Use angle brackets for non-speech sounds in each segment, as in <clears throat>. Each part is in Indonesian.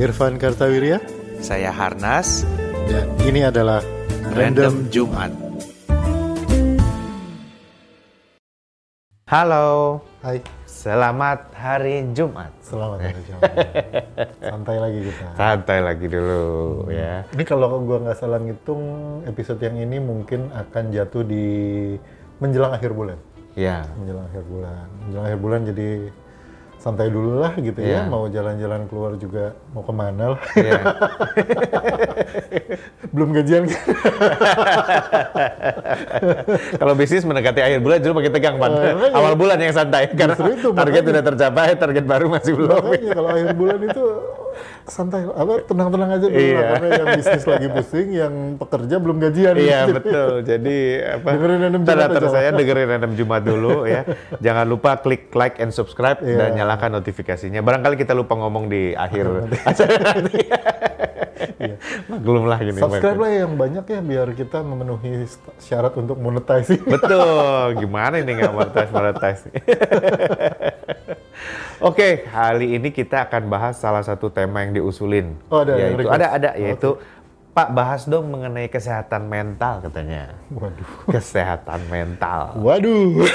Irfan Kartawirya Saya Harnas, dan ini adalah Random Jumat. Halo, Hai, selamat hari Jumat. selamat hari <laughs> Jumat. Santai lagi kita. Santai lagi dulu ya. Ini kalau gua nggak salah ngitung episode yang ini mungkin akan jatuh di menjelang akhir bulan. Ya, Menjelang akhir bulan. Menjelang akhir bulan jadi santai dulu lah gitu Iya. ya. Mau jalan-jalan keluar juga mau ke mana lah. ya. <laughs> Belum gajian kan? <laughs> Kalau bisnis mendekati akhir bulan justru makin tegang, Pan. Eh, makanya. Awal bulan yang santai karena itu, target makanya. udah tercapai, target baru masih belum. Makanya kalau akhir bulan itu santai apa tenang-tenang aja dulu. Iya. karena yang bisnis lagi <laughs> pusing, yang pekerja belum gajian. Iya betul. Jadi apa? Dengerin Random Tanda Jumat aja. saya dengerin random Jumat dulu ya. Jangan lupa klik like and subscribe Iya. dan nyalakan notifikasinya. Barangkali kita lupa ngomong di akhir <laughs> acara nanti. Maklum lah gini. Iya. Subscribe lah yang banyak ya biar kita memenuhi syarat untuk monetize. Betul. Gimana ini nggak monetize monetize? <laughs> Oke, kali ini kita akan bahas salah satu tema yang diusulin. Oh, ada yang yaitu request. ada ada yaitu Pak bahas dong mengenai kesehatan mental katanya. Waduh. <laughs> Kesehatan mental. Waduh.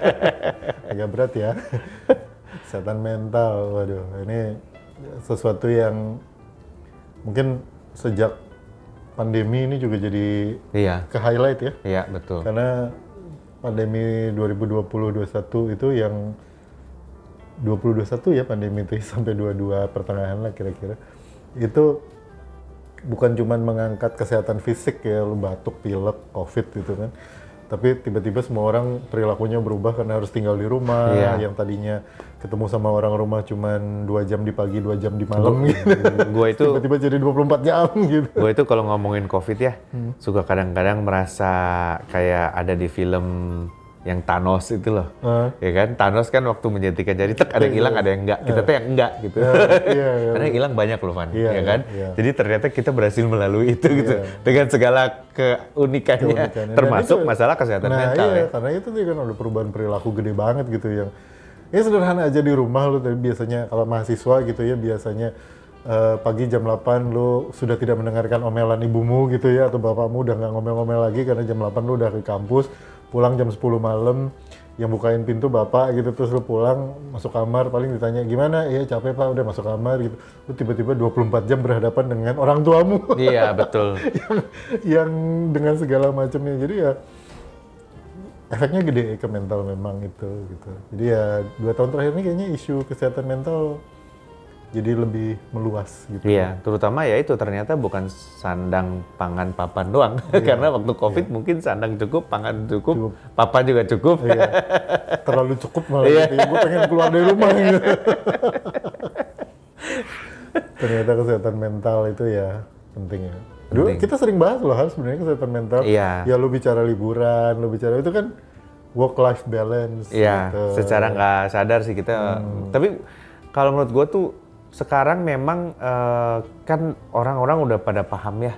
<laughs> Agak berat ya. Kesehatan mental. Waduh, ini sesuatu yang mungkin sejak pandemi ini juga jadi Iya, ke highlight ya. iya betul. Karena pandemi 2020-21 itu yang 2021 ya pandemi itu <laughs> sampai 22 pertengahan lah kira-kira. Itu bukan cuman mengangkat kesehatan fisik ya, lu batuk, pilek, covid gitu kan. Tapi tiba-tiba semua orang perilakunya berubah karena harus tinggal di rumah. Iya. Yang tadinya ketemu sama orang rumah cuman dua jam di pagi, dua jam di malam gitu. <laughs> Gue itu Tiba-tiba jadi 24 jam gitu. gue itu kalau ngomongin covid ya Hmm. suka kadang-kadang merasa kayak ada di film yang Thanos itu loh. Hah? ya kan? Thanos kan waktu menjentikan jadi tek ada yang hilang ada yang enggak. Kita tuh yang enggak gitu. Iya, <laughs> iya, karena yang hilang banyak loh Van. Iya, ya kan? iya. jadi ternyata kita berhasil melalui itu gitu. Dengan segala keunikannya. Keunikannya. Termasuk itu- masalah kesehatan nah, mental iya, ya. karena itu tuh kan ada perubahan perilaku gede banget gitu yang ya sederhana aja di rumah lu tapi biasanya kalau mahasiswa gitu ya biasanya eh, pagi jam 8 lu sudah tidak mendengarkan omelan ibumu gitu ya atau bapakmu udah nggak ngomel-ngomel lagi karena jam 8 lu udah ke kampus pulang jam 10 malam yang bukain pintu bapak gitu terus lu pulang masuk kamar paling ditanya gimana? Ya capek pak udah masuk kamar gitu. Lu tiba-tiba 24 jam berhadapan dengan orang tuamu. Iya betul. <laughs> Yang, yang dengan segala macamnya. Jadi ya efeknya gede ke mental memang itu gitu. Jadi ya dua tahun terakhir ini kayaknya isu kesehatan mental jadi lebih meluas gitu Iya, terutama ya itu ternyata bukan sandang pangan papan doang. <laughs> Iya. Karena waktu Covid mungkin sandang cukup, pangan cukup, papan juga cukup. Iya. <laughs> terlalu cukup malah Iya. gitu. gue pengen keluar dari rumah gitu. <laughs> ternyata kesehatan mental itu ya penting ya Dulu Penting. kita sering bahas loh sebenarnya kesehatan mental Iya. ya lu bicara liburan lu bicara itu kan work life balance Iya, gitu. secara nggak sadar sih kita. Tapi kalau menurut gue tuh sekarang memang eh, kan orang-orang udah pada paham ya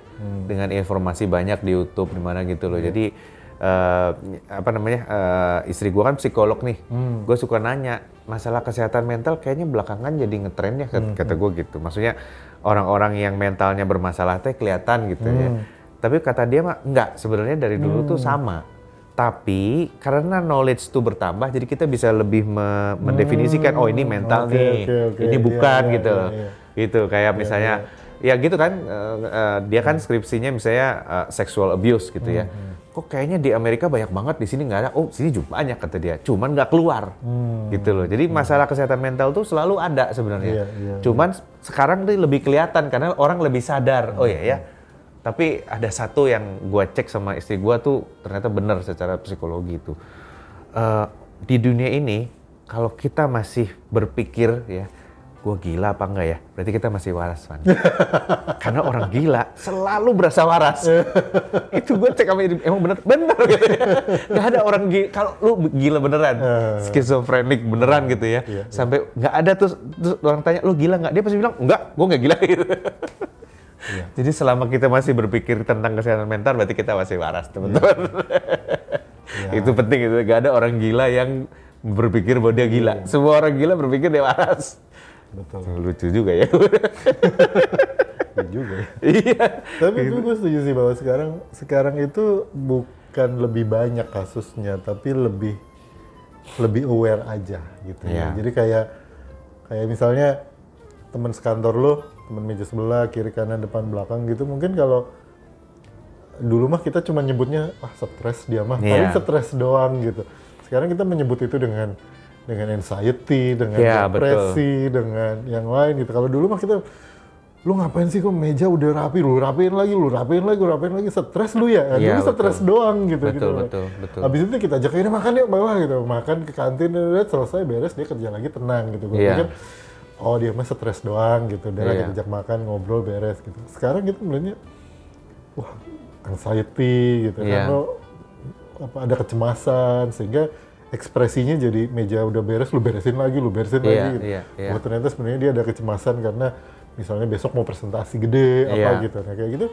dengan informasi banyak di YouTube di mana gitu loh. Jadi eh, apa namanya eh, istri gue kan psikolog nih. Gue suka nanya masalah kesehatan mental kayaknya belakangan jadi ngetren ya kat- kata gue gitu. Maksudnya orang-orang yang mentalnya bermasalah teh kelihatan gitu ya. Tapi kata dia mah enggak sebenarnya dari dulu tuh sama. Tapi karena knowledge itu bertambah, jadi kita bisa lebih me- mendefinisikan, oh ini mental oke, nih, oke, oke. ini Iya, bukan iya, gitu, iya, iya. gitu kayak misalnya, ya gitu kan, eh, eh, dia kan skripsinya misalnya eh, sexual abuse gitu ya, Hmm, kok kayaknya di Amerika banyak banget di sini nggak ada, oh sini juga banyak kata dia, cuman nggak keluar, Hmm, gitu loh. Jadi masalah kesehatan mental tuh selalu ada sebenarnya, Iya, iya, cuman sekarang tuh lebih kelihatan karena orang lebih sadar, oh Hmm. ya. Ya. Tapi ada satu yang gua cek sama istri gua tuh ternyata benar secara psikologi itu. Eh, di dunia ini kalau kita masih berpikir ya, gua gila apa enggak ya? Berarti kita masih waras, Van. <laughs> Karena orang gila selalu berasa waras. <laughs> itu gue cek sama istri, emang bener, bener gitu ya. Gak ada orang gila, kalau lu gila beneran, skizofrenik beneran gitu ya. iya. Sampai nggak ada terus, terus orang tanya, lu gila nggak? Dia pasti bilang, enggak, gua nggak gila gitu. <laughs> Iya. Jadi selama kita masih berpikir tentang kesehatan mental, berarti kita masih waras, teman-teman. Iya. itu penting itu. Gak ada orang gila yang berpikir bahwa dia Iya. gila. Semua orang gila berpikir dia waras. betul. Lucu juga ya. <laughs> Iya juga ya. Iya. Tapi gue setuju sih bahwa sekarang sekarang itu bukan lebih banyak kasusnya, tapi lebih lebih aware aja gitu ya. Iya. Jadi kayak kayak misalnya teman sekantor lo, teman meja sebelah, kiri kanan, depan belakang gitu, mungkin kalau dulu mah kita cuma nyebutnya ah stres dia mah, paling Iya. stres doang gitu. Sekarang kita menyebut itu dengan dengan anxiety, dengan Iya, depresi, dengan yang lain gitu. Kalau dulu mah kita lu ngapain sih kok meja udah rapi, lu rapiin lagi, lu rapiin lagi, lu rapiin lagi, stres lu ya, Iya, dulu stres doang gitu Betul, gitu. betul, betul. Habis itu kita ajak ini makan yuk bawah gitu, makan ke kantin, udah selesai beres dia kerja lagi tenang gitu. Gue Iya. pikir, oh dia mah stres doang gitu, udah Iya. kita ajak makan ngobrol beres gitu. Sekarang gitu melihatnya, wah anxiety gitu kan, lo apa ada kecemasan sehingga ekspresinya jadi meja udah beres, lu beresin lagi, lu beresin Iya, lagi gitu. iya, iya. Oh, ternyata sebenarnya dia ada kecemasan karena misalnya besok mau presentasi gede apa Iya. gitu. Nah kayak gitu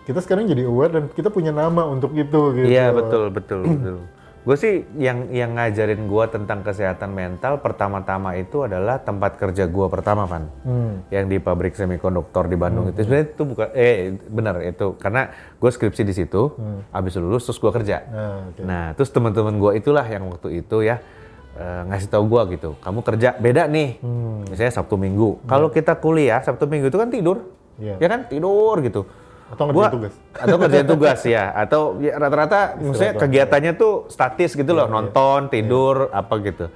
kita sekarang jadi aware dan kita punya nama untuk itu gitu. Iya betul betul <clears throat> betul. Gue sih yang yang ngajarin gue tentang kesehatan mental pertama-tama itu adalah tempat kerja gue pertama kan, Hmm. yang di pabrik semikonduktor di Bandung itu sebenarnya itu bukan eh benar itu karena gue skripsi di situ, habis lulus terus gue kerja. Nah, oke. Nah terus teman-teman gue itulah yang waktu itu ya eh, ngasih tahu gue gitu, kamu kerja beda nih, Hmm. misalnya Sabtu Minggu. Kalau kita kuliah Sabtu Minggu itu kan tidur, Iya. ya kan tidur gitu. Atau Gua- <laughs> ngerjain tugas. atau kerjain tugas ya. Atau ya, rata-rata maksudnya kegiatannya tuh statis gitu loh nonton tidur apa gitu.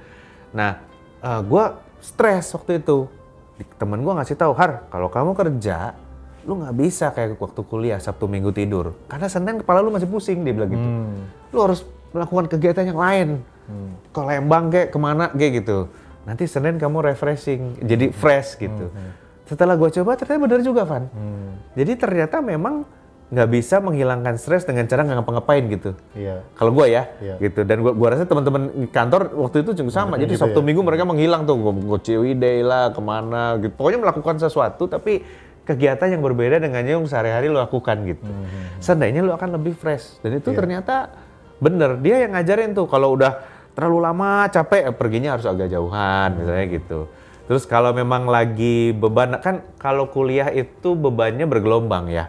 Nah eh, gua stres waktu itu. Temen gua ngasih tahu har kalau kamu kerja lu nggak bisa kayak waktu kuliah sabtu minggu tidur. Karena senin kepala lu masih pusing dia bilang gitu. Hmm. lu harus melakukan kegiatan yang lain. Ke Lembang kayak ke mana kayak gitu. Nanti senin kamu refreshing jadi fresh gitu setelah gue coba ternyata benar juga Van Hmm. jadi ternyata memang nggak bisa menghilangkan stres dengan cara nggak ngapa-ngapain gitu. Iya. Kalau gue ya, Iya. gitu. Dan gua, gua rasa teman-teman kantor waktu itu juga sama. Jadi gitu Sabtu ya. Minggu mereka menghilang tuh, gue ciwidey lah, ke mana gitu. Pokoknya melakukan sesuatu, tapi kegiatan yang berbeda dengan yang sehari-hari lo lakukan gitu. Hmm, Seandainya lo akan lebih fresh. Dan Iya. itu ternyata bener. Dia yang ngajarin tuh, kalau udah terlalu lama capek, eh, perginya harus agak jauhan, misalnya gitu. Terus kalau memang lagi beban, kan kalau kuliah itu bebannya bergelombang ya.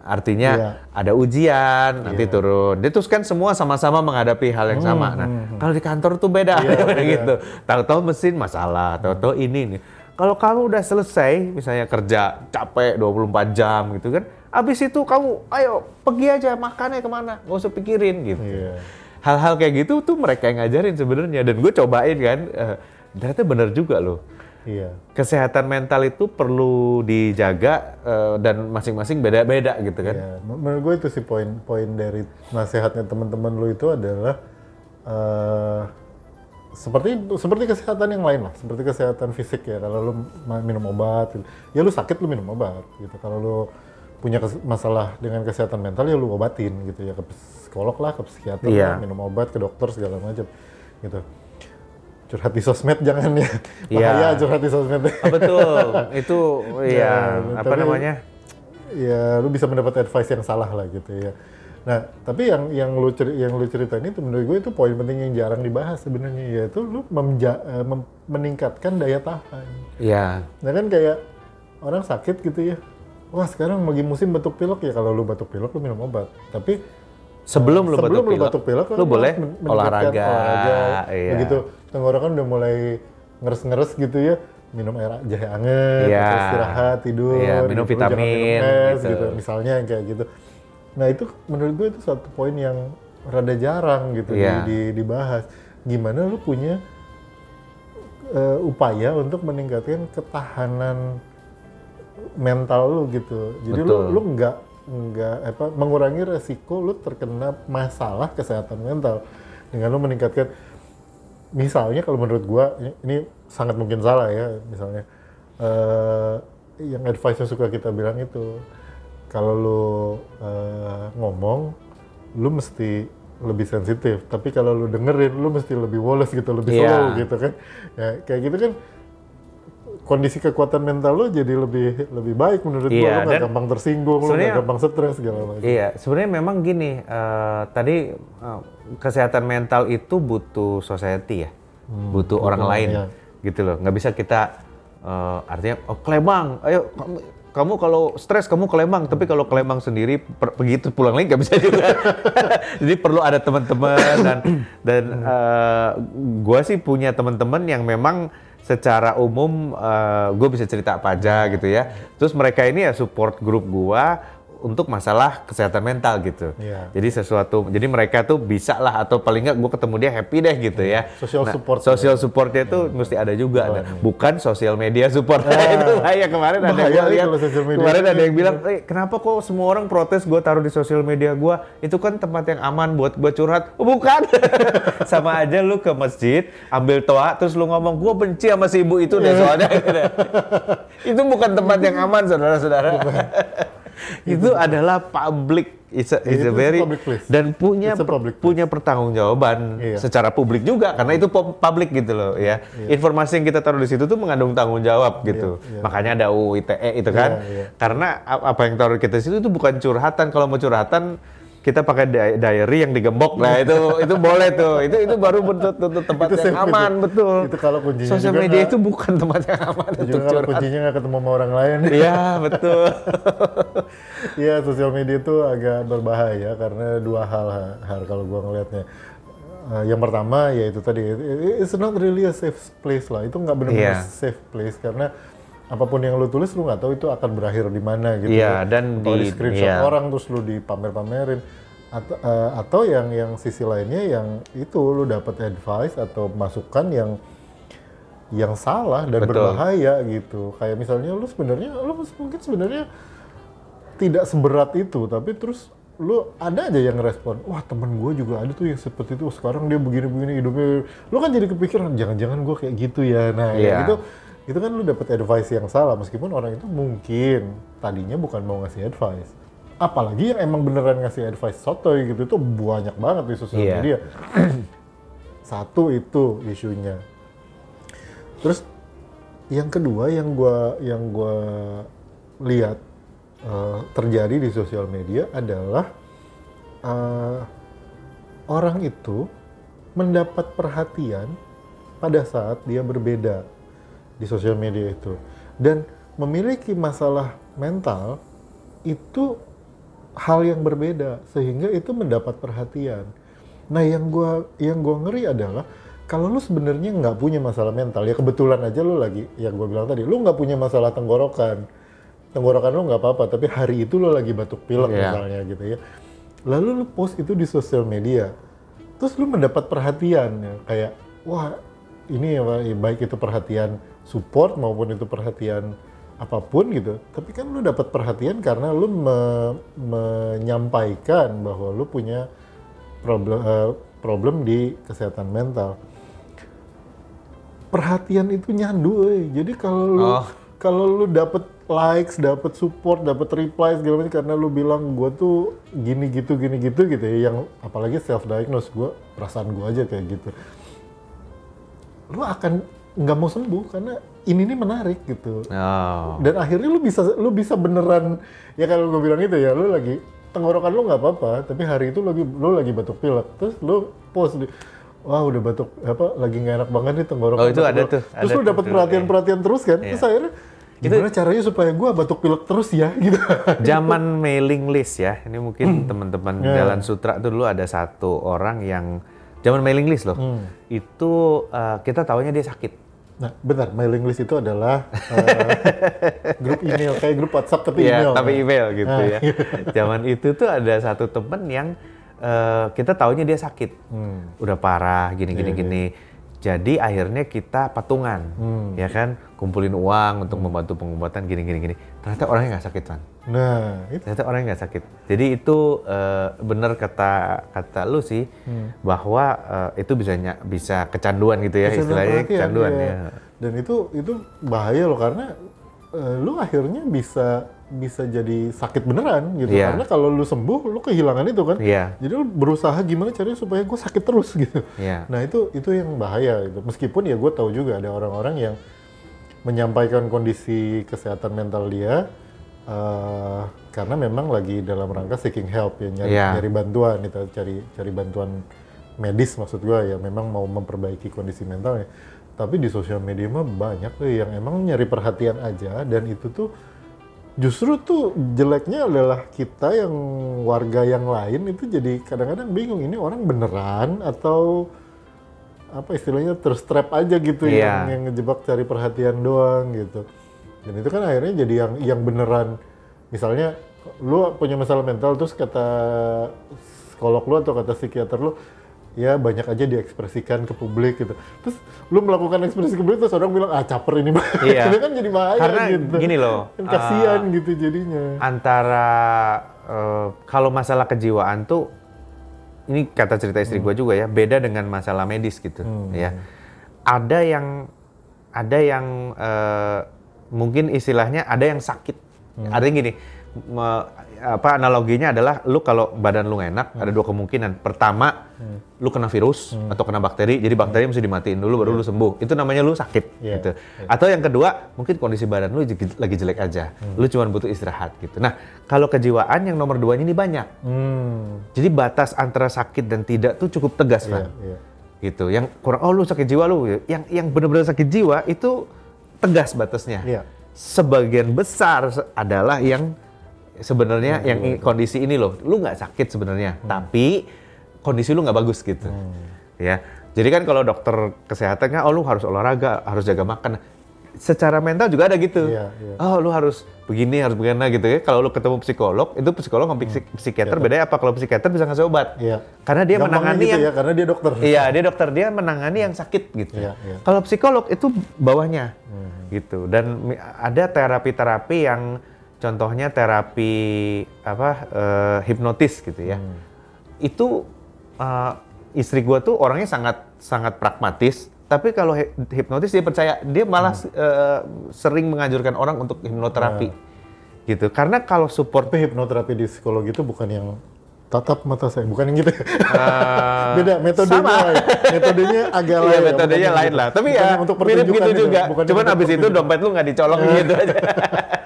Artinya Iya. ada ujian, nanti turun. Dia terus kan semua sama-sama menghadapi hal yang sama. Nah, kalau di kantor tuh beda Hmm, Iya, <laughs> iya. gitu. Tahu-tahu mesin masalah, tahu-tahu ini nih. Kalau kamu udah selesai, misalnya kerja capek 24 jam gitu kan, abis itu kamu ayo pergi aja makannya ke mana, nggak usah pikirin gitu. Iya. Hal-hal kayak gitu tuh mereka yang ngajarin sebenarnya dan gue cobain kan, eh, ternyata bener juga loh. Iya. Kesehatan mental itu perlu dijaga eh, dan masing-masing beda-beda gitu kan. Iya. Men- Menurut gue itu sih poin-poin dari nasihatnya teman-teman lu itu adalah eh seperti seperti kesehatan yang lain lah, seperti kesehatan fisik ya. Kalau lu minum obat, gitu. ya lu sakit lu minum obat gitu. Kalau lu punya masalah dengan kesehatan mental ya lu obatin gitu ya ke psikolog lah, ke psikiater Iya. lah, minum obat ke dokter segala macam gitu. Curhat di sosmed jangan ya. Iya. Bahaya curhat di sosmed. Ah, betul, itu <laughs> ya apa tapi- namanya? ya lu bisa mendapat advice yang salah lah gitu ya. Nah, tapi yang yang lu ceri, yang lu ceritain itu menurut gue itu poin penting yang jarang dibahas sebenarnya yaitu lu memja- eh, mem- meningkatkan daya tahan. Ya, Nah kan kayak orang sakit gitu ya. Wah sekarang lagi musim batuk pilek ya kalau lu batuk pilek lu minum obat. Tapi sebelum lu sebelum batuk lu batuk pilek lu boleh men- meningkatkan olahraga, iya. Begitu tenggorokan udah mulai ngeres-ngeres gitu ya, minum air jahe anget, Iya. istirahat, tidur, Iya, minum gitu. Lu vitamin, minum es, gitu. gitu. Misalnya kayak gitu. Nah itu menurut gue itu satu poin yang rada jarang gitu di- Iya. di- dibahas. Gimana lu punya eh, upaya untuk meningkatkan ketahanan mental lu gitu. Jadi lu Betul. lu nggak nggak apa mengurangi resiko lu terkena masalah kesehatan mental. Dengan lu meningkatkan misalnya kalau menurut gua ini, ini sangat mungkin salah ya misalnya eh yang advice yang suka kita bilang itu kalau lu eh, ngomong lu mesti lebih sensitif. Tapi kalau lu dengerin lu mesti lebih woles gitu lebih Iya. slow gitu kan. Ya kayak gitu kan kondisi kekuatan mental lu jadi lebih lebih baik menurut Iya, gua lu nggak gampang tersinggung lu nggak gampang stres segala macam Iya, sebenarnya memang gini. eh, tadi eh, kesehatan mental itu butuh society ya, butuh orang lain, iya. gitu loh. Nggak bisa kita eh, artinya oh, Lembang, ayo kamu kamu kalau stres kamu ke Lembang, tapi kalau ke Lembang sendiri per- begitu pulang lagi nggak bisa juga. <laughs> Jadi perlu ada teman-teman dan dan eh, gua sih punya teman-teman yang memang secara umum gue bisa cerita apa aja gitu ya. Terus mereka ini ya support grup gua untuk masalah kesehatan mental gitu. Iya. Jadi sesuatu, jadi mereka tuh bisa lah atau paling nggak gue ketemu dia happy deh gitu ya. Social support. Social supportnya tuh mesti ada juga, Nah, bukan sosial media support. <laughs> itu bahaya kemarin ada yang Bahaya gua nih lihat. Kemarin ada yang bilang, eh, kenapa kok semua orang protes gue taruh di sosial media gue? Itu kan tempat yang aman buat gue curhat. Oh, bukan. <laughs> sama aja lu ke masjid, ambil toa, terus lu ngomong, gue benci sama si ibu itu deh soalnya. <laughs> itu bukan tempat yang aman, saudara-saudara. Itu adalah public It's a, it's a very public place. dan punya public place. punya pertanggungjawaban Iya. secara publik juga karena itu pu- publik gitu loh ya. Informasi yang kita taruh di situ tuh mengandung tanggung jawab gitu. iya. Makanya ada UU ITE itu kan. Iya, iya. Karena apa yang taruh kita di situ itu bukan curhatan. Kalau mau curhatan kita pakai di- diary yang digembok lah itu itu boleh tuh. Itu itu baru bentuk tempat Itu yang aman itu. betul. Itu kalau kuncinya Sosial media nggak- itu bukan tempat yang aman Itu untuk juga kalau kuncinya nggak ketemu sama orang lain. Iya betul. <laughs> Iya, sosial media itu agak berbahaya karena dua hal, hal kalau gua ngelihatnya. Eh, yang pertama yaitu tadi, it's not really a safe place lah. Itu nggak benar-benar Iya. safe place karena apa pun yang lu tulis lu nggak tahu itu akan berakhir di mana gitu. Iya, ya. dan Kalau di- di screenshot iya. orang terus lu dipamer-pamerin atau eh, atau yang yang sisi lainnya yang itu lu dapat advice atau masukan yang yang salah dan Betul. berbahaya gitu. Kayak misalnya lu sebenarnya lu mungkin sebenarnya tidak seberat itu, tapi terus lu ada aja yang respon, wah temen gue juga ada tuh yang seperti itu, sekarang dia begini-begini hidupnya, lu kan jadi kepikiran, jangan-jangan gue kayak gitu ya, nah Iya. ya itu, itu kan lu dapet advice yang salah, meskipun orang itu mungkin tadinya bukan mau ngasih advice, apalagi yang emang beneran ngasih advice sotoy gitu, itu banyak banget di sosial Iya. media. <clears throat> Satu itu isunya. Terus yang kedua yang gua yang gua lihat eh, terjadi di sosial media adalah eh, orang itu mendapat perhatian pada saat dia berbeda di sosial media itu dan memiliki masalah mental itu hal yang berbeda sehingga itu mendapat perhatian. Nah yang gua yang gua ngeri adalah kalau lu sebenarnya nggak punya masalah mental ya kebetulan aja lu lagi yang gua bilang tadi lu nggak punya masalah tenggorokan tenggorokan lu nggak apa-apa tapi hari itu lu lagi batuk pilek Iya. misalnya gitu ya lalu lu post itu di sosial media terus lu mendapat perhatian ya, kayak wah ini ya baik itu perhatian support maupun itu perhatian apa pun gitu tapi kan lu dapat perhatian karena lu me- menyampaikan bahwa lu punya problem eh, problem di kesehatan mental perhatian itu nyandu euy. jadi kalau lu Oh. kalau lu dapet likes, dapet support, dapet reply segala macam karena lu bilang gue tuh gini gitu gini gitu gitu ya yang apalagi self diagnose gue perasaan gue aja kayak gitu lu akan nggak mau sembuh karena ini nih menarik gitu Oh. dan akhirnya lu bisa lu bisa beneran ya kalau gue bilang itu ya lu lagi tenggorokan lu nggak apa-apa tapi hari itu lagi lu lagi batuk pilek terus lu post di wah udah batuk apa lagi nggak enak banget nih tenggorokan Oh, itu ada pilek." tuh, terus ada lu dapat perhatian-perhatian terus kan terus akhirnya gimana caranya supaya gua batuk pilek terus ya <laughs> gitu Zaman mailing list ya, ini mungkin teman-teman Ya. Jalan Sutra tuh dulu ada satu orang yang zaman mailing list loh, Hmm. itu eh, kita tahunya dia sakit. nah bentar mailing list itu adalah eh, grup email kayak grup WhatsApp tapi Iya, email tapi email gitu Ah, ya. Zaman itu tuh ada satu temen yang eh, kita tahunya dia sakit, Hmm. udah parah, gini gini gini. Jadi akhirnya kita patungan, Hmm. ya kan, kumpulin uang untuk membantu pengobatan gini gini gini. Ternyata orangnya nggak sakit kan? Nah itu Ternyata orangnya nggak sakit. Jadi itu eh, benar kata kata lu sih bahwa eh, itu bisa bisa kecanduan gitu ya Kecanduan istilahnya kecanduan iya. ya. Dan itu itu bahaya loh karena eh, lu akhirnya bisa bisa jadi sakit beneran gitu. Iya. Karena kalau lu sembuh, lu kehilangan itu kan. Iya. Jadi lu berusaha gimana caranya supaya gue sakit terus <laughs> gitu. Iya. Nah itu itu yang bahaya gitu. Meskipun ya gue tahu juga ada orang-orang yang menyampaikan kondisi kesehatan mental dia eh, karena memang lagi dalam rangka seeking help ya nyari Iya. nyari bantuan itu cari cari bantuan medis maksud gua ya. Memang mau memperbaiki kondisi mentalnya tapi di sosial media mah banyak tuh yang emang nyari perhatian aja. Dan itu tuh justru tuh jeleknya adalah kita yang warga yang lain itu jadi kadang-kadang bingung ini orang beneran atau apa istilahnya terstrap aja gitu Iya. yang yang ngejebak cari perhatian doang gitu dan itu kan akhirnya jadi yang yang beneran misalnya lu punya masalah mental terus kata psikolog lu atau kata psikiater lu ya banyak aja diekspresikan ke publik gitu. Terus lu melakukan ekspresi ke publik terus orang bilang ah caper ini Iya. <laughs> itu kan jadi bahaya Karena gitu. gini loh, kan kasihan uh, gitu jadinya. antara eh, kalau masalah kejiwaan tuh ini kata cerita istri gue juga ya beda dengan masalah medis gitu ya. Ada yang ada yang eh, mungkin istilahnya ada yang sakit ada yang gini me- apa analoginya adalah lu kalau badan lu enak ada dua kemungkinan pertama lu kena virus atau kena bakteri jadi bakteri mesti dimatiin dulu baru lu sembuh itu namanya lu sakit Iya. gitu atau yang kedua, mungkin kondisi badan lu lagi jelek aja. Lu cuma butuh istirahat gitu. Nah, kalau kejiwaan yang nomor dua ini banyak. hmm Jadi batas antara sakit dan tidak tuh cukup tegas, iya Bang. iya Gitu. Yang kurang, oh lu sakit jiwa lu. Yang yang benar-benar sakit jiwa itu tegas batasnya. Iya. Sebagian besar adalah yang sebenarnya yang i- kondisi ini loh. Lu nggak sakit sebenarnya, Hmm. tapi kondisi lu nggak bagus gitu. Ya. Jadi kan kalau dokter kesehatan kan, oh lu harus olahraga, harus jaga makan. Secara mental juga ada gitu. Iya, iya. Oh lu harus begini, harus begini gitu ya. Kalau lu ketemu psikolog, itu psikolog sama psik- psikiater bedanya apa? Kalau psikiater bisa ngasih obat. Iya. Karena dia Gampangnya menangani gitu yang ya karena dia dokter Iya, dia dokter dia menangani yang sakit gitu. Iya, iya. Kalau psikolog itu bawahnya Hmm. gitu. Dan ada terapi-terapi yang contohnya terapi apa eh, hipnotis gitu ya. Hmm. Itu eh, istri gua tuh orangnya sangat sangat pragmatis. Tapi kalau hi- hipnotis dia percaya, dia malah Hmm. eh, sering menganjurkan orang untuk hipnoterapi. Gitu. Karena kalau support tapi hipnoterapi di psikologi itu bukan yang tatap mata saya bukan yang gitu eh, <laughs> beda metodenya sama. lain. metodenya agak lain Iya ya, metodenya yang lain gitu. lah. Tapi Bukan ya untuk mirip gitu itu, juga. bukan Cuman abis itu dompet lu nggak dicolong gitu aja. <laughs>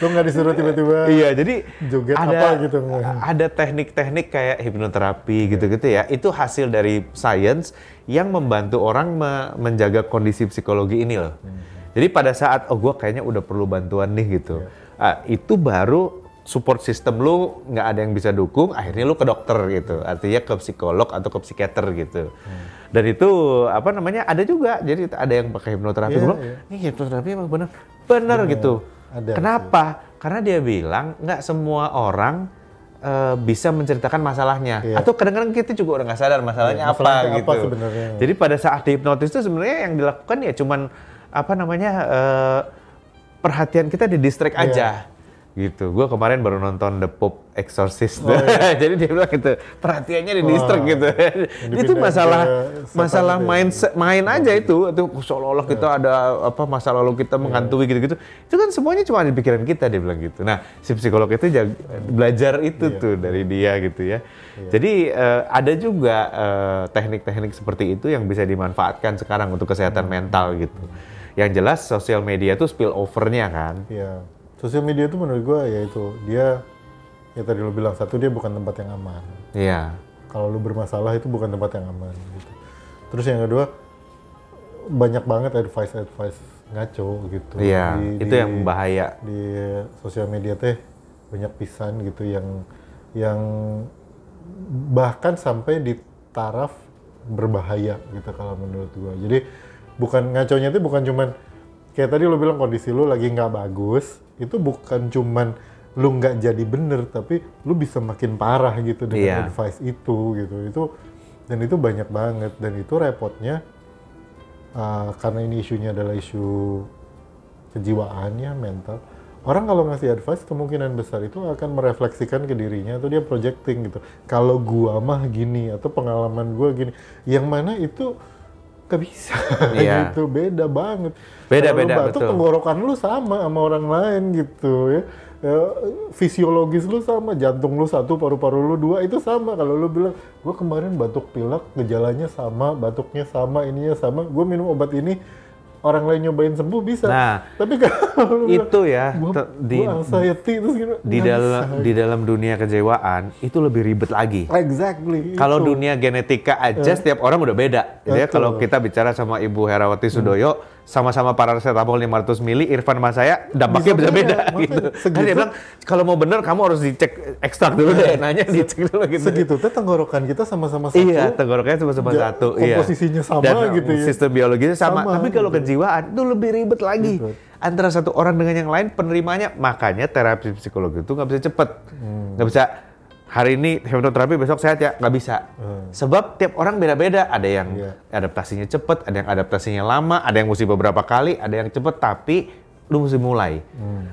lu nggak disuruh tiba-tiba iya, jadi joget ada apa gitu. ada teknik-teknik kayak hipnoterapi gitu-gitu ya. Itu hasil dari science yang membantu orang me- menjaga kondisi psikologi ini loh. Hmm. Jadi pada saat oh gua kayaknya udah perlu bantuan nih gitu. Iya. Ah, itu baru support system lu nggak ada yang bisa dukung, akhirnya lu ke dokter gitu. Artinya ke psikolog atau ke psikiater gitu. Hmm. Dan itu apa namanya ada juga. Jadi ada yang pakai hipnoterapi. Iya, Gua bilang, iya. ini hipnoterapi emang bener, bener gitu. Ada Kenapa? Karena dia bilang nggak semua orang eh, bisa menceritakan masalahnya. Iya. Atau kadang-kadang kita juga udah nggak sadar masalahnya Iya, apa masalahnya gitu. apa sebenarnya. Jadi pada saat dihipnotis itu sebenarnya yang dilakukan ya cuman apa namanya eh, perhatian kita di distract Iya. aja. Gitu. Gue kemarin baru nonton The Pope Exorcist. Oh, iya. <laughs> Jadi dia bilang gitu, perhatiannya di Wah. gitu. itu masalah ke setan masalah itu ya. main main aja itu itu seolah-olah kita Iya. ada apa masa lalu kita menghantui gitu-gitu. Itu kan semuanya cuma di pikiran kita dia bilang gitu. Nah, si psikolog itu jag- belajar itu Iya. tuh dari dia gitu ya. Jadi eh, ada juga eh, teknik-teknik seperti itu yang bisa dimanfaatkan sekarang untuk kesehatan mental gitu. Yang jelas sosial media tuh spill over-nya kan. Iya. Sosial media itu menurut gua ya itu dia ya tadi lu bilang satu dia bukan tempat yang aman. Iya. Kalau lu bermasalah itu bukan tempat yang aman gitu. Terus yang kedua banyak banget advice advice ngaco gitu. Iya, Di- itu di- yang bahaya. Di sosial media teh banyak pisan gitu yang yang bahkan sampai di taraf berbahaya gitu kalau menurut gua. Jadi bukan ngaconya itu bukan cuman kayak tadi lu bilang kondisi lu lagi nggak bagus, itu bukan cuman lu nggak jadi bener tapi lu bisa makin parah gitu dengan Iya. advice itu gitu. Itu dan itu banyak banget dan itu repotnya uh, karena ini isunya adalah isu kejiwaan ya mental. Orang kalau ngasih advice kemungkinan besar itu akan merefleksikan ke dirinya atau dia projecting gitu. Kalau gua mah gini atau pengalaman gua gini, yang mana itu gak bisa <laughs> Iya. gitu beda banget. Beda, Kalau lu beda, batuk, betul. tenggorokan lu sama sama orang lain gitu ya. Ya, fisiologis lu sama, jantung lu satu, paru-paru lu dua itu sama. Kalau lu bilang, gua kemarin batuk pilek, gejalanya sama, batuknya sama, ininya sama, gue minum obat ini, orang lain nyobain sembuh bisa. Nah, tapi <laughs> kalau itu ya gua, di gua anxiety terus gini, di dalam bisa. di dalam dunia kejewaan itu lebih ribet lagi. exactly Kalau dunia genetika aja setiap orang udah beda. Jadi ya kalau kita bicara sama Ibu Herawati Sudoyo sama-sama paracetamol 500 mili, Irfan sama saya dampaknya Bisa bisa beda, beda gitu. Kan dia bilang kalau mau bener kamu harus dicek ekstrak dulu deh, nanya dicek dulu gitu. segitu tuh tenggorokan kita sama-sama satu Iya, tenggorokannya cuma-cuma Ja- satu. iya. komposisinya sama Dan gitu ya. Sistem biologisnya sama. Sama, Tapi kalau gitu. kejiwaan itu lebih ribet lagi. Ribet. Antara satu orang dengan yang lain penerimanya. Makanya terapi psikologi itu nggak bisa cepet. Hmm. Nggak bisa hari ini hipnoterapi besok sehat ya nggak bisa. Sebab tiap orang beda-beda. Ada yang Hmm. Iya. adaptasinya cepet, ada yang adaptasinya lama, ada yang mesti beberapa kali, ada yang cepet. Tapi lu mesti mulai.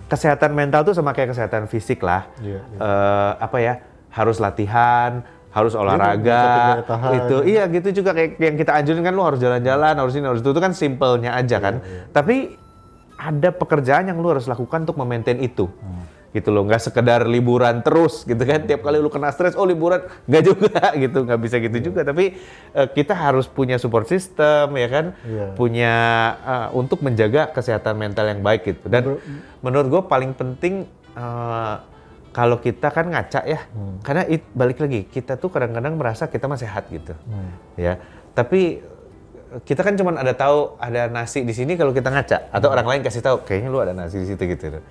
Kesehatan mental tuh sama kayak kesehatan fisik lah. Hmm. Iya, iya. Eh, apa ya? Harus latihan, harus satu olahraga, itu iya gitu juga kayak yang kita anjurin kan lu harus jalan-jalan, harus ini, harus itu, itu kan simpelnya aja kan. Tapi ada pekerjaan yang lu harus lakukan untuk memaintain itu. Gitu loh, nggak sekedar liburan terus gitu kan. Tiap kali lu kena stres, oh liburan, nggak juga <laughs> gitu, nggak bisa gitu juga. Tapi eh, kita harus punya support system ya kan, Iya. punya eh, untuk menjaga kesehatan mental yang baik gitu. Dan menurut gue paling penting eh, kalau kita kan ngaca ya, karena it- balik lagi kita tuh kadang-kadang merasa kita masih sehat gitu, ya. Tapi kita kan cuma ada tahu ada nasi di sini kalau kita ngaca atau orang lain kasih tahu kayaknya lu ada nasi di situ gitu.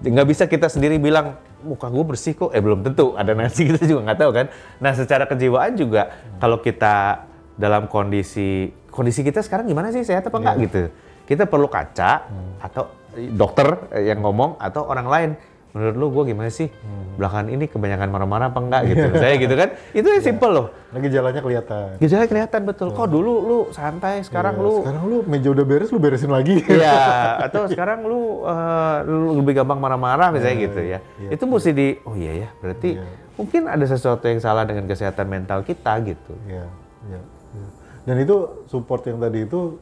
Nggak bisa kita sendiri bilang muka gue bersih kok, eh belum tentu ada nasi <laughs> kita juga nggak tahu kan. Nah secara kejiwaan juga kalau kita dalam kondisi kondisi kita sekarang gimana sih sehat apa enggak gitu. Kita perlu kaca atau dokter yang ngomong atau orang lain. Menurut lu gue gimana sih? Belakangan ini kebanyakan marah-marah apa enggak gitu. <laughs> Saya gitu kan. Itu yang simple loh. Lagi jalannya kelihatan. Gejala kelihatan betul. Kok dulu lu santai, sekarang Iya, lu sekarang lu meja udah beres lu beresin lagi. <laughs> Iya, <laughs> atau sekarang lu, eh, lu lebih gampang marah-marah misalnya gitu ya. Itu mesti di, oh iya ya, berarti Iya. mungkin ada sesuatu yang salah dengan kesehatan mental kita gitu. Iya, iya, iya. Dan itu support yang tadi itu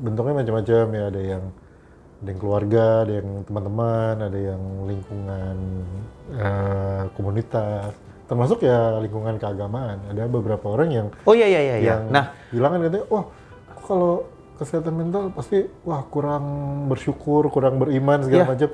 bentuknya macam-macam ya. Ada yang ada yang keluarga, ada yang teman-teman, ada yang lingkungan eh, komunitas, termasuk ya lingkungan keagamaan. Ada beberapa orang yang Oh iya iya iya. iya. yang Nah, bilang kan katanya, wah kok kalau kesehatan mental pasti wah kurang bersyukur, kurang beriman segala Iya. macam.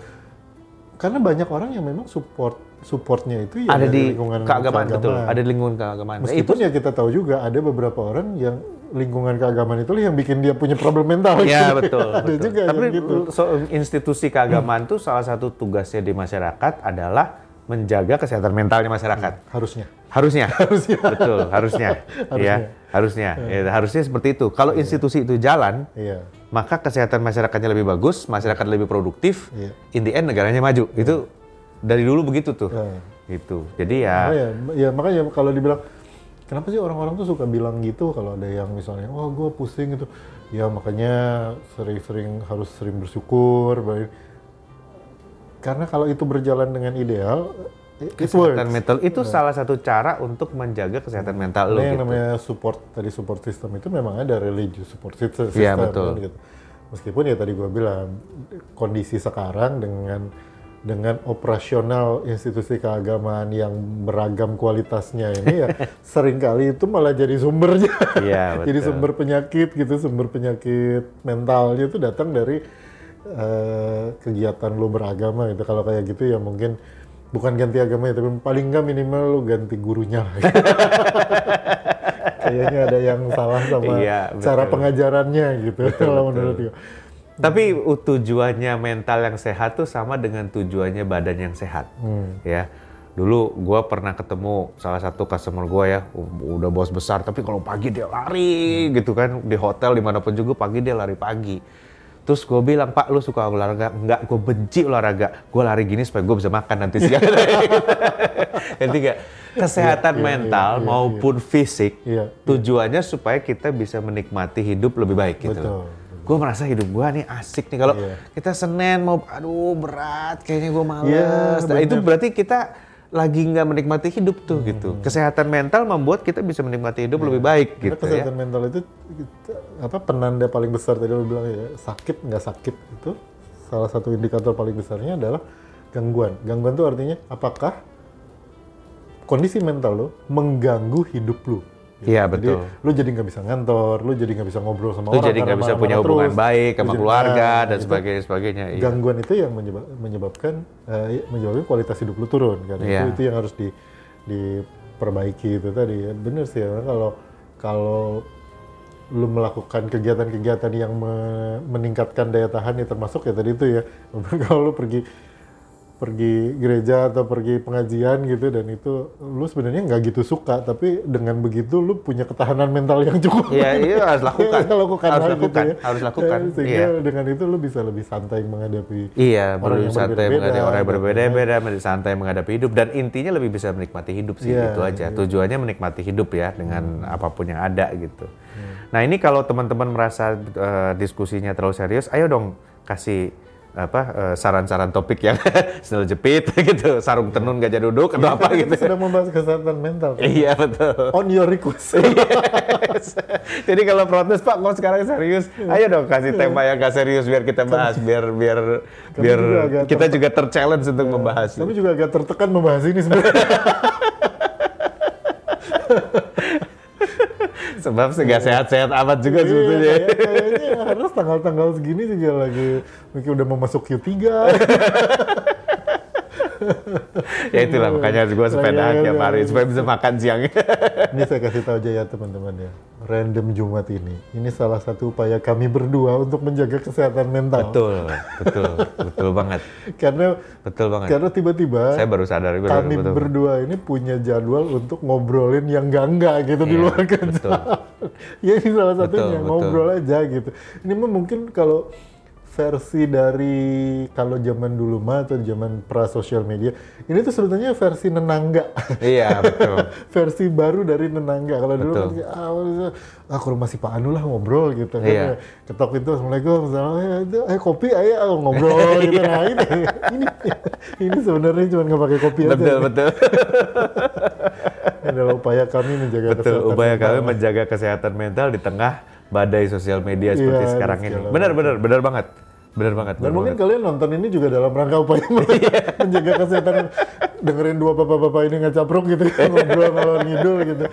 Karena banyak orang yang memang support supportnya itu ya ada di lingkungan keagamaan betul, ada di lingkungan keagamaan. Nah, itu Meskipun ya kita tahu juga ada beberapa orang yang lingkungan keagamaan itu yang bikin dia punya problem mental. Iya betul. <laughs> ada betul. juga Tapi gitu. so- institusi keagamaan tuh salah satu tugasnya di masyarakat adalah menjaga kesehatan mentalnya masyarakat. Harusnya. Harusnya. <laughs> harusnya. Betul, harusnya. ya, <laughs> harusnya. Ya, harusnya seperti itu. Kalau institusi itu jalan, Iya. Maka kesehatan masyarakatnya lebih bagus, masyarakat lebih produktif, Iya. in the end negaranya maju. Itu dari dulu begitu tuh. Iya. Gitu. Jadi ya Makanya, ya makanya kalau dibilang kenapa sih orang-orang tuh suka bilang gitu kalau ada yang misalnya oh gue pusing gitu ya makanya sering-sering harus sering bersyukur baik karena kalau itu berjalan dengan ideal works kesehatan mental itu salah satu cara untuk menjaga kesehatan mental lo Nah, yang gitu. namanya support tadi support system itu memang ada religious support system. Iya, system, betul. kan, gitu. Meskipun ya tadi gua bilang kondisi sekarang dengan dengan operasional institusi keagamaan yang beragam kualitasnya ini ya <laughs> sering kali itu malah jadi sumbernya. Iya, <laughs> jadi betul. sumber penyakit gitu, sumber penyakit mentalnya itu datang dari eh, kegiatan lo beragama gitu. Kalau kayak gitu ya mungkin bukan ganti agama ya, tapi paling nggak minimal lo ganti gurunya. <laughs> Kayaknya ada yang salah sama Iya, cara betul. pengajarannya gitu. Kalau menurut gue. Tapi tujuannya mental yang sehat tuh sama dengan tujuannya badan yang sehat. Hmm. Ya. Dulu gua pernah ketemu salah satu customer gua ya, udah bos besar, tapi kalau pagi dia lari Hmm. gitu kan di hotel di mana pun juga pagi dia lari pagi. Terus gue bilang, Pak, lu suka olahraga? Enggak, gue benci olahraga. Gue lari gini supaya gue bisa makan nanti siang. <laughs> Jadi nggak? Kesehatan Iya, iya, mental iya, iya, maupun fisik, Iya, iya. tujuannya supaya kita bisa menikmati hidup lebih baik gitu. Betul, loh. Gue merasa hidup gue nih asik nih. Kalau Iya. kita Senin mau, aduh berat, kayaknya gue males. Iya, Nah, itu berarti kita lagi nggak menikmati hidup tuh Hmm. gitu. Kesehatan mental membuat kita bisa menikmati hidup lebih baik Karena gitu ya. kesehatan mental itu apa penanda paling besar tadi lo bilang ya sakit nggak sakit itu salah satu indikator paling besarnya adalah gangguan. Gangguan itu artinya apakah kondisi mental lo mengganggu hidup lo. Iya, Jadi betul. lu jadi nggak bisa ngantor, lu jadi nggak bisa ngobrol sama Lu orang. jadi nggak karena bisa punya hubungan terus. baik Lu sama jadi- keluarga nah, dan itu sebagainya sebagainya. Iya. Gangguan itu yang menyebab- menyebabkan eh, menyebabkan kualitas hidup lu turun kan. Iya. Itu itu yang harus di diperbaiki itu tadi ya. Bener sih ya kalau kalau lu melakukan kegiatan-kegiatan yang me- meningkatkan daya tahan ya termasuk ya tadi itu ya. <laughs> kalau lu pergi pergi gereja atau pergi pengajian gitu dan itu lu sebenarnya nggak gitu suka tapi dengan begitu lu punya ketahanan mental yang cukup Iya, iya harus lakukan. <laughs> Ya, lakukan harus hal gitu lakukan, ya. harus lakukan. Ya, sehingga Iya. dengan itu lu bisa lebih santai menghadapi Iya, orang yang santai berbeda-beda, menghadapi orang yang dan- berbeda-beda, lebih santai menghadapi hidup dan intinya lebih bisa menikmati hidup sih Iya, itu aja. Tujuannya menikmati hidup ya dengan Hmm. apa pun yang ada gitu. Nah ini kalau teman-teman merasa eh, diskusinya terlalu serius, ayo dong kasih apa eh, saran-saran topik yang <laughs> sendal jepit <laughs> gitu, sarung tenun gajah duduk atau apa Kita gitu. sedang membahas kesehatan mental? Iya betul. on your request <laughs> Yes. Jadi kalau protes Pak, kok sekarang serius? Ayo dong kasih tema yang gak serius biar kita bahas, biar biar biar juga kita juga terchallenge untuk membahas. kami juga agak tertekan membahas ini sebenarnya Sebab nggak sehat-sehat amat juga Iya, sebetulnya. kayak- kayaknya harus tanggal-tanggal segini juga lagi. Mungkin udah mau masuk Q3 <laughs> ya itulah makanya gue sepedaan Iya, tiap iya, hari iya. supaya bisa makan siang. <laughs> Ini saya kasih tahu aja ya teman-teman ya. Random Jumat ini, ini salah satu upaya kami berdua untuk menjaga kesehatan mental. betul, betul, betul banget, Karena betul banget. karena tiba-tiba Saya baru sadar gue kami betul. berdua ini punya jadwal untuk ngobrolin yang enggak-enggak gitu di Iya, luar kerja. <laughs> ya ini salah satunya Betul, ngobrol aja gitu. Ini mah mungkin kalau versi dari kalau zaman dulu mah atau zaman pra sosial media ini tuh sebetulnya versi nenangga. Iya betul. <laughs> versi baru dari nenangga. Kalau dulu Betul. kan ah, ah ke rumah si Pak Anu lah ngobrol gitu kan. Iya. Ketok itu Assalamualaikum, Assalamualaikum, itu, eh kopi ayo ah, ngobrol <laughs> gitu. Iya. Nah ini, ini, ini sebenarnya cuma nggak pakai kopi aja. betul, betul. <laughs> Adalah upaya kami menjaga Betul, kesehatan upaya mental. kami menjaga kesehatan mental di tengah badai sosial media seperti Iya, sekarang ini. Benar, benar, benar banget. Benar banget. Dan benar mungkin banget. kalian nonton ini juga dalam rangka upaya <laughs> menjaga kesehatan dengerin dua bapak-bapak ini ngacapruk gitu ya, ngobrol ngalor ngidul gitu.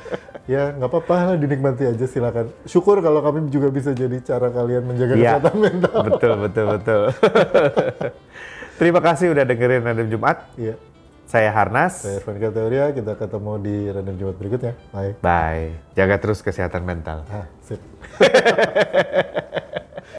Ya nggak apa-apa lah dinikmati aja silakan. Syukur kalau kami juga bisa jadi cara kalian menjaga Iya. kesehatan mental. Betul, betul, betul. <laughs> Terima kasih udah dengerin Random Jumat. Iya. Saya Harnas. Saya Irfan Teoria, kita ketemu di random Jumat berikutnya. Bye. Bye. Jaga terus kesehatan mental. Ah, sip. <laughs>